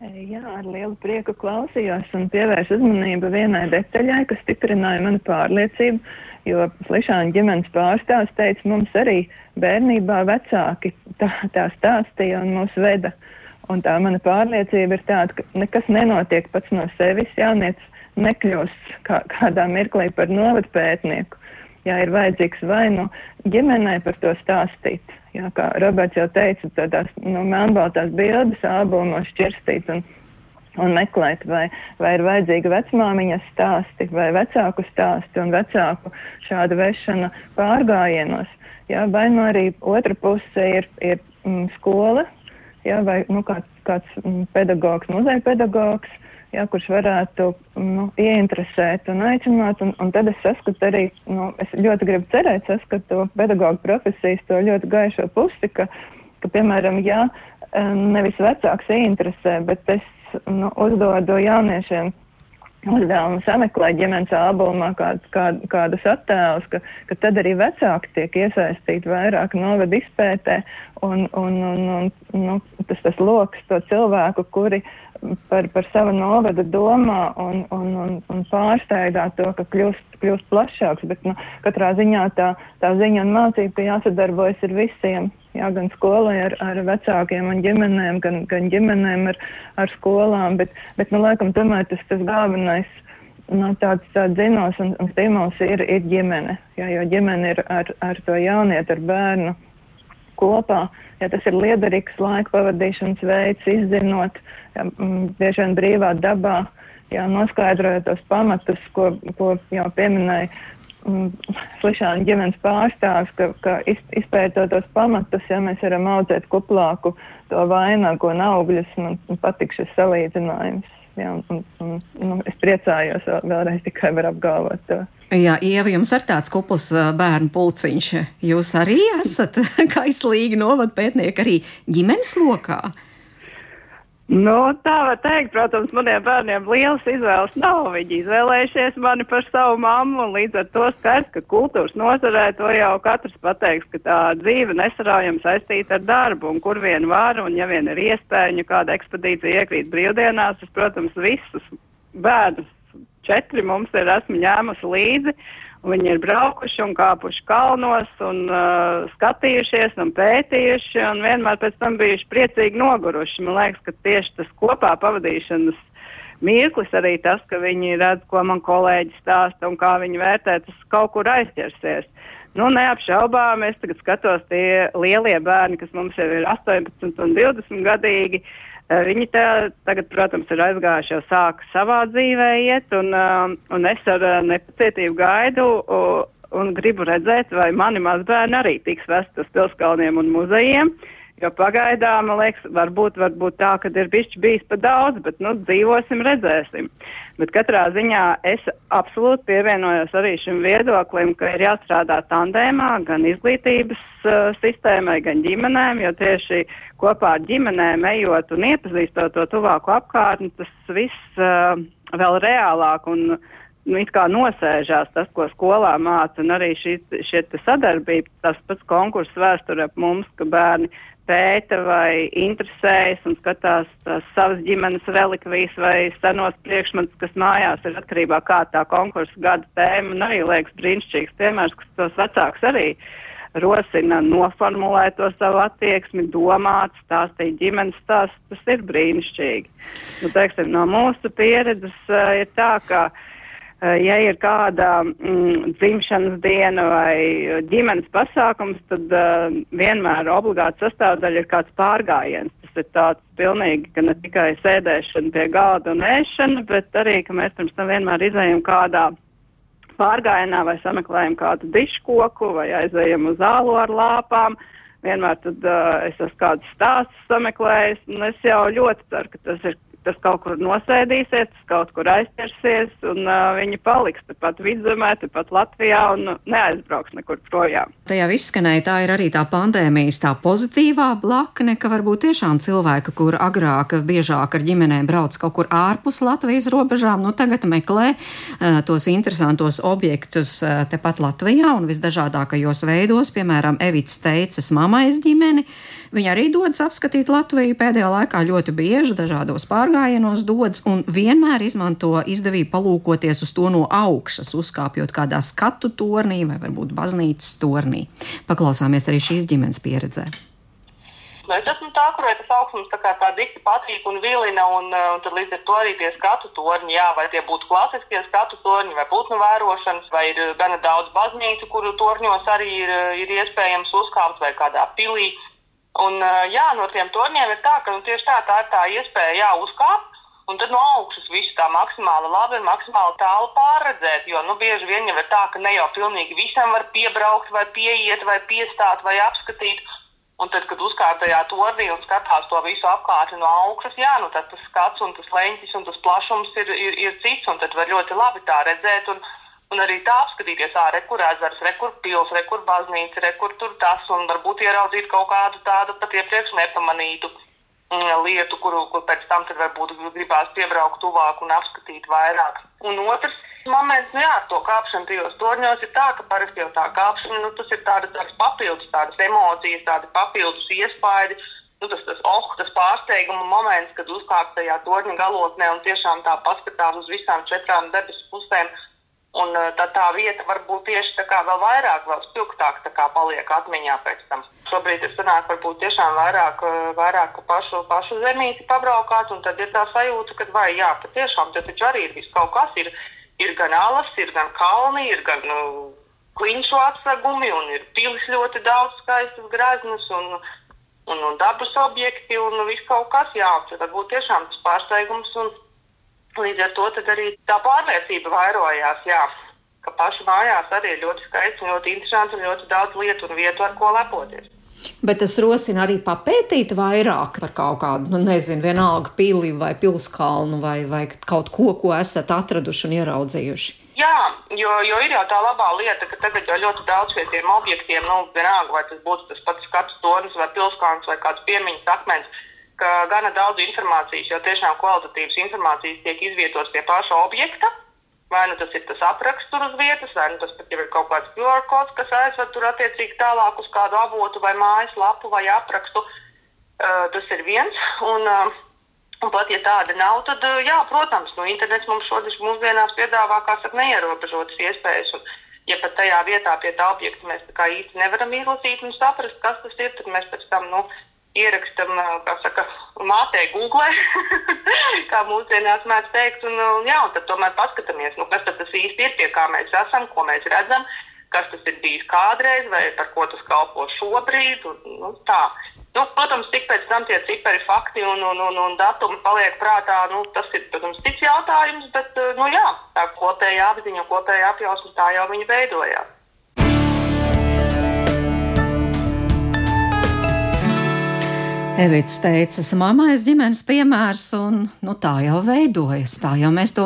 Jā, ar lielu prieku klausījos un pievērsu uzmanību vienai detaļai, kas stiprināja manu pārliecību, jo Slišāna ģimenes pārstāvs teica, mums arī bērnībā vecāki tā, tā stāstīja un mūs veda. Un tā mana pārliecība ir tāda, ka nekas nenotiek pats no sevis, jaunietis nekļūst kā, kādā mirklī par novadpētnieku. Jā, ir vajadzīgs vai nu ģimenei par to stāstīt, Jā, kā Roberts jau teica, tādās nu, melnbaltās bildes albumos šķirstīt un, un meklēt, vai, vai ir vajadzīga vecmāmiņas stāsti vai vecāku stāsti un vecāku šāda vešana pārgājienos. Jā, vai nu arī otra puse ir, ir mm, skola, jā, vai nu, kāds, kāds mm, pedagogs, muzeja pedagogs, jā, kurš varētu nu, ieinteresēt un aicināt. Un, un tad es saskatu arī, nu, es ļoti gribu cerēt, saskatu to pedagoģu profesijas, to ļoti gaišo pusi, ka, ka piemēram, ja nevis vecāks ieinteresē, bet es nu, uzdodu jauniešiem uzdevumu sameklēt ģimenes albumā kād, kād, kādus attēlus, ka, ka tad arī vecāki tiek iesaistīti vairāk novada izpētē un, un, un, un nu, tas, tas loks to cilvēku, kuri par, par savu novadu domā un, un, un, un pārsteigā to, ka kļūst, kļūst plašāks, bet nu, katrā ziņā tā, tā ziņa un mācība, jāsadarbojas ar visiem, jā, gan skolai ar, ar vecākiem un ģimenēm, gan, gan ģimenēm ar, ar skolām, bet, bet nu, laikam tomēr tas, tas galvenais. Nu, tāds tāds zinos un, un stimuls ir, ir ģimene, jā, jo ģimene ir ar, ar to jaunieti, ar bērnu kopā. Ja tas ir liederīgs laika pavadīšanas veids, izzinot, ja, m, bieži vien brīvā dabā, ja, noskaidrojot tos pamatus, ko, ko jau pieminēja slišāna ģimenes pārstāvs, ka, ka izpētot tos pamatus, ja mēs varam audzēt kuplāku to vainagu un augļus, man patīk šis salīdzinājums. Ja, un, un, nu, es priecājos vēl, vēlreiz tikai var apgalvot to. Jā, Ieva, jums ir tāds kupls bērnu pulciņš. Jūs arī esat kaislīgi novad pētnieki arī ģimenes lokā. Nu, tā var teikt, protams, maniem bērniem lielas izvēles nav. Viņi izvēlējušies mani par savu mammu, un līdz ar to skaidrs, ka kultūras nozarē to jau katrs pateiks, ka tā dzīve nesaraujami saistīta ar darbu, un kur vien var, un ja vien ir iespēja, ja kāda ekspedīcija iekrīt brīvdienās, es, protams, visus bērnus četri mums ir esmu ņēmusi līdzi. Viņi ir braukuši un kāpuši kalnos un uh, skatījušies un pētījuši un vienmēr pēc tam bijuši priecīgi noguruši. Man liekas, ka tieši tas kopā pavadīšanas mirklis arī tas, ka viņi redz, ko man kolēģi stāsta un kā viņi vērtē, tas kaut kur aizķersies. Nu, neapšaubām, es tagad skatos tie lielie bērni, kas mums jau ir 18 un 20 gadīgi. Uh, viņi tā, tagad, protams, ir aizgājuši jau sāka savā dzīvē iet, un, uh, un es ar uh, nepacietību gaidu un gribu redzēt, vai mani mazbērni arī tiks vest uz pilskalniem un muzejiem. Uh, Jo pagaidām, man liekas, varbūt, varbūt tā, ka ir bišķi bijis pa daudz, bet, nu, dzīvosim, redzēsim. Bet katrā ziņā es absolūti pievienojos arī šim viedoklim, ka ir jāstrādā tandēmā gan izglītības uh, sistēmai, gan ģimenēm, jo tieši kopā ar ģimenēm ejot un iepazīstot to tuvāku apkārtni, tas viss uh, vēl reālāk un nu, it kā nosēžās tas, ko skolā māca, un arī šī, šie sadarbība, tas pats konkurss vēsture ap mums, ka bērni pēta vai interesējas un skatās tās savas ģimenes relikvijas vai senos priekšmetus, kas mājās ir atkarībā kā tā konkursa gada tēma. Un arī liekas brīnišķīgs piemērs, kas tos vecāks arī rosina noformulēt to savu attieksmi, domāt, stāstīt ģimenes stāstu. Tas ir brīnišķīgi. Nu, teiksim, no mūsu pieredzes uh, ir tā, ka uh, ja ir kāda mm, dzimšanas diena vai ģimenes pasākums, tad uh, vienmēr obligāti sastāvdaļa ir kāds pārgājiens. Tas ir tāds pilnīgi, ka ne tikai sēdēšana pie galda un ēšana, bet arī, ka mēs pirms tam vienmēr izējam kādā pārgājienā vai sameklējam kādu diškoku vai aizējam uz zālu ar lāpām. Vienmēr tad uh, es esmu kādus stāstus sameklējis, un es jau ļoti ceru, ka tas ir tas kaut kur nosēdīsies, tas kaut kur aizķersies, un uh, viņi paliks tepat vidzemē, tepat Latvijā un neaizbrauks nekur projām. Tajā izskanēja tā ir arī tā pandēmijas tā pozitīvā blakne, ka varbūt tiešām cilvēki, kur agrāk biežāk ar ģimenēm brauc kaut kur ārpus Latvijas robežām, nu tagad meklē uh, tos interesantos objektus uh, tepat Latvijā un visdažādākajos veidos, piemēram, Evits Teicas mamais ģimeni. Viņa arī dodas apskatīt Latviju pēdējā laikā ļoti bieži dažādos pārgājienos dodas un vienmēr izmanto izdevību palūkoties uz to no augšas, uzkāpjot kādā skatu tornī vai varbūt baznīcas tornī. Paklausāmies arī šīs ģimenes pieredzē. Nu, es esmu tā, kurai tas augstums tā kā tā dikti patīk un vilina, un, uh, un tad līdz ar to arī tie skatu torņi, jā, vai tie būtu klasiskie skatu torņi, vai putnu vērošanas, vai ir gana daudz baznīcu, kuru torņos arī ir, uh, ir iespējams uzkāpt, vai kādā pilī. Un, jā, no tiem torņiem ir tā, ka nu, tieši tā, tā ir tā iespēja jā, uzkāpt. Un tad no augšas visu tā maksimāli labi maksimāli tālu pārredzēt. Jo nu, bieži vien jau ir tā, ka ne jau pilnīgi visam var piebraukt, vai pieiet, vai piestāt, vai apskatīt. Un tad, kad uzkāpa tajā tornī un skatās to visu apkārtni no augšas, jā, nu tad tas skats un tas leņķis un tas plašums ir, ir, ir cits. Un tad var ļoti labi tā redzēt. Un, Un arī tā apskatīties, ārā, kur ezers, re, kur pils, re, kur baznīca, re, kur tur tas, un varbūt ieraudzīt kaut kādu tādu pat iepriekš nepamanītu mm, lietu, kuru, kur pēc tam varbūt gribās piebraukt tuvāk un apskatīt vairāk. Un otrs moments, nu jā, ar to kāpšanu tajos torņos ir tā, ka parasti jau tā kāpšana, nu tas ir tāda, tādas papildus, tādas emocijas, tādi papildus iespaidi. Nu, tas tas, oh, tas pārsteiguma moments, kad uzkāp tajā torņa galotnē un tiešām tā paskatās uz visām četrām debesu pusēm Un eh, tā, tā vieta varbūt tieši tā kā vēl vairāk, vēl spilgtāk paliek atmiņā pēc tam. Šobrīd es sanāku varbūt tiešām vairāk, eh, vairāk pašu, pašu zemīti pabraukāt, un tad ir tā sajūta, ka vai jā, patiešām tad taču arī ir viss kaut kas. Ir, ir gan alas, ir gan kalni, ir gan nu, kliņšu atsegumi, un ir pilis ļoti daudz skaistas graznas. Un, un, un dabas objekti, un viss kaut kas tāds. Tad būtu tiešām tas pārsteigums. Un, Līdz ar to arī tā pārliecība vairojās. Jā. Ka pašu mājās arī ir ļoti skaisti, ļoti interesanti un ļoti daudz lietu un vietu, ar ko lepoties. Bet tas rosina arī papētīt vairāk par kaut kādu, nu, nezinu, vienalga pili vai pilskalnu vai, vai kaut ko, ko esat atraduši un ieraudzījuši. Jā, jo, jo ir jau tā labā lieta, ka tagad jau ļoti daudz pie tiem objektiem, nu, vienalga, vai tas būtu tas pats skatu tornis vai pilskalns vai kāds piemiņas akmens, ka gana daudz informācijas, jo tiešām kvalitatīvas informācijas tiek izvietotas pie paša objekta. Vai nu tas ir tas apraksts tur uz vietas, vai nu tas pat ir kaut kāds QR kods, kas aizved tur attiecīgi tālāk uz kādu avotu vai mājaslapu vai aprakstu. Uh, tas ir viens. Un, uh, Un pat ja tāda nav, tad, jā, protams, nu, internets mums šodien mūsdienās piedāvā saka, neierobežotas iespējas. Un, ja pat tajā vietā pie tā objekta mēs tā īsti nevaram izlasīt un saprast, kas tas ir, tad mēs pēc tam nu, ierakstam saka, mātei Google, kā mūsdienās mēdz teikt, un, jā, un tad tomēr paskatāmies, nu, kas tas īsti ir, pie kā mēs esam, ko mēs redzam, kas tas ir bijis kādreiz, vai par ko tas kalpo šobrīd. Un, nu, tā. Nu, protams, tik pēc tam tie cipari, fakti un, un, un, un datumi paliek prātā. Nu, tas ir, protams, cits jautājums, bet nu, jā, tā kopējā apziņa, kopējā apjausma tā jau viņa veidojās. Evits teica, mammas ģimenes piemērs, un nu, tā jau veidojas. Tā jau mēs to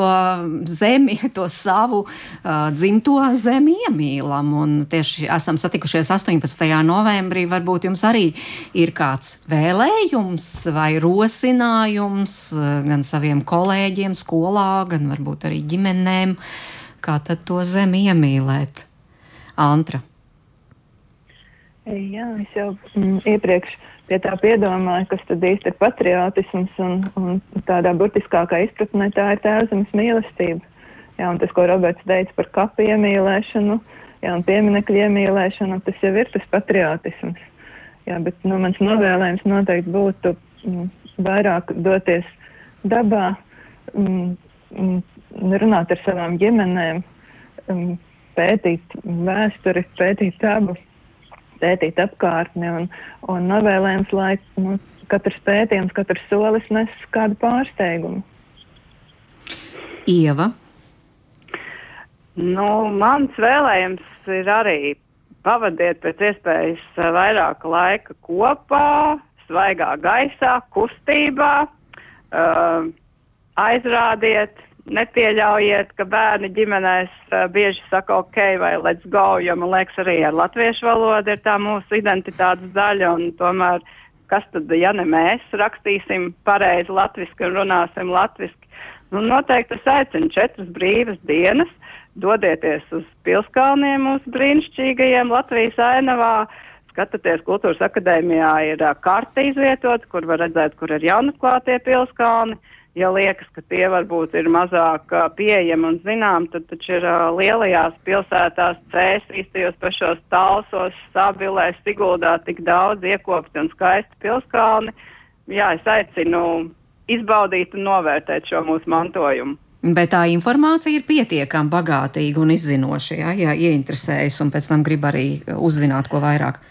zemi, to savu uh, dzimto zemi iemīlam. Un tieši esam satikušies 18. novembrī. Varbūt jums arī ir kāds vēlējums vai rosinājums gan saviem kolēģiem skolā, gan varbūt arī ģimenēm, kā tad to zemi iemīlēt. Antra. Jā, es jau mm, iepriekš pie tā piedomāju, kas tad īsti ir patriotisms un, un tādā burtiskākā izpratnē tā ir tēvzemes mīlestība. Jā, un tas, ko Roberts teica par kapu iemīlēšanu, jā, un pieminekļu iemīlēšanu, tas jau ir tas patriotisms. Jā, bet nu, mans novēlējums noteikti būtu mm, vairāk doties dabā, mm, mm, runāt ar savām ģimenēm, mm, pētīt vēsturi, pētīt dabu pētīt apkārtni un, un novēlējums, lai nu, katrs pētījums, katrs solis nes kādu pārsteigumu. Ieva. Nu, mans vēlējums ir arī pavadiet pēc iespējas vairāk laika kopā, svaigā gaisā, kustībā, uh, aizrādiet nepieļaujiet, ka bērni ģimenēs uh, bieži saka ok vai let's go, jo man liekas arī ar latviešu valodu ir tā mūsu identitātes daļa un tomēr kas tad, ja ne mēs rakstīsim pareizi latviski un runāsim latviski. Nu, noteikti es aicinu četras brīvas dienas, dodieties uz pilskalniem mūsu brīnišķīgajiem Latvijas ainavā, skatieties, kultūras akadēmijā ir uh, karta izvietot, kur var redzēt, kur ir jaunatklātie pilskalni. Uh, ja liekas, ka tie varbūt ir mazāk pieejami un zinām, tad taču ir uh, lielajās pilsētās cēs, īstajos pašos talsos, sabilē, siguldā tik daudz iekopti un skaisti pilskalni. Jā, es aicinu izbaudīt un novērtēt šo mūsu mantojumu. Bet tā informācija ir pietiekami bagātīga un izzinoša, ja, ja ieinteresējas un pēc tam grib arī uzzināt ko vairāk.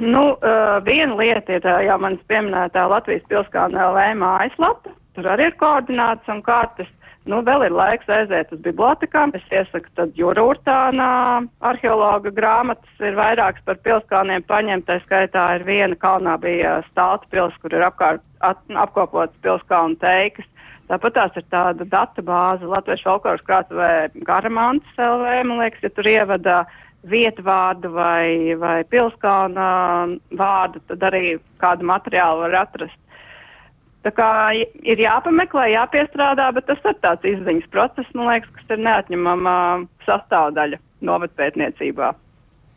Nu, uh, viena lieta ir uh, jau manas pieminētā Latvijas pilskalna LV mājaslapa, Tur arī ir koordināts un kartes. Nu, vēl ir laiks aiziet uz bibliotekām. Es iesaku tad Jūra Urtānā arheologa grāmatas ir vairākas par pilskalniem paņemt. Tā skaitā ir viena kalnā bija stāta pils, kur ir apkārt at, apkopots pilskalnu teikas. Tāpat tās ir tāda datu bāze Latviešu folkloras krātuvē Garamants LV, man liekas, ja tur ievada vietvārdu vai, vai pilskalna vārdu, tad arī kādu materiālu var atrast. Tā kā ir jāpameklē, jāpiestrādā, bet tas ir tāds izziņas process, man liekas, kas ir neatņemama sastāvdaļa novatpētniecībā.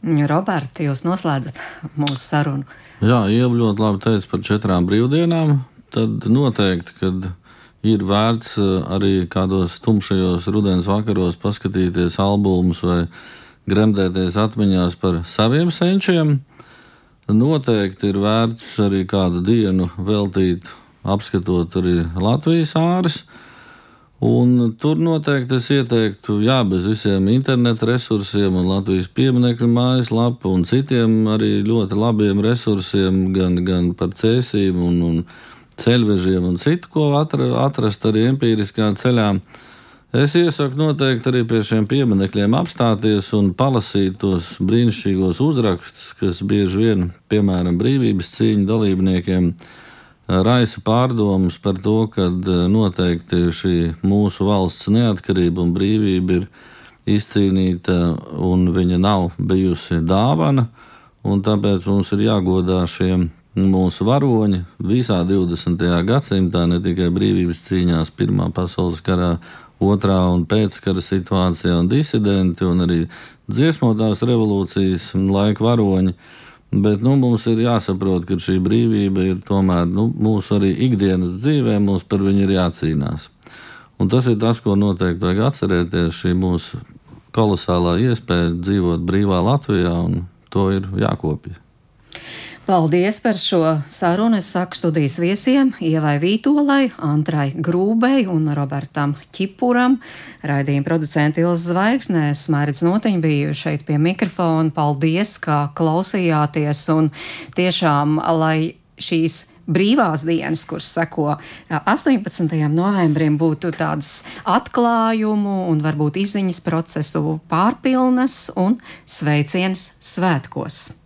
Roberta, jūs noslēdzat mūsu sarunu. Jā, Ieva ļoti labi teica par četrām brīvdienām. Tad noteikti, kad ir vērts eh, arī kādos tumšajos rudens vakaros paskatīties albumus vai gremdēties atmiņās par saviem senčiem. Noteikti ir vērts arī kādu dienu veltīt apskatot arī Latvijas āras. Un tur noteikti es ieteiktu, jā, bez visiem internetu resursiem un Latvijas pieminiektu mājaslapu un citiem arī ļoti labiem resursiem, gan, gan par cēsīm un, un ceļvežiem un citu, ko atra, atrast arī empiriskā ceļā. Es iesaku noteikti arī pie šiem pieminekļiem apstāties un palasīt tos brīnišķīgos uzrakstus, kas bieži vien, piemēram, brīvības cīņu dalībniekiem, raisa pārdomas par to, ka e, noteikti šī mūsu valsts neatkarība un brīvība ir izcīnīta un viņa nav bijusi dāvana. Tāpēc mums ir jāgodā šie mūsu varoņi visā 20. gadsimtā, ne tikai brīvības cīņās, Pirmā pasaules karā, otrā un pēckara situācijā, un disidenti, un arī dziesmotās revolūcijas laika varoņi. Bet nu, mums ir jāsaprot, ka šī brīvība ir tomēr nu, mūsu arī ikdienas dzīvē, mums par viņu ir jācīnās. Un tas ir tas, ko noteikti vajag atcerēties. Šī mūsu kolosālā iespēja dzīvot brīvā Latvijā, un to ir jākopja. Paldies par šo sarunu. Es saku studijas viesiem Ievai Vītolai, Antrai Grūbei un Robertam Čipuram. Raidījuma producenti Ilza Zvaigznēs, Mērits Notiņa bija šeit pie mikrofona. Paldies, ka klausījāties un tiešām, lai šīs brīvās dienas, kuras seko 18. novembrim, būtu tādas atklājumu un varbūt izziņas procesu pārpilnas un sveicienas svētkos.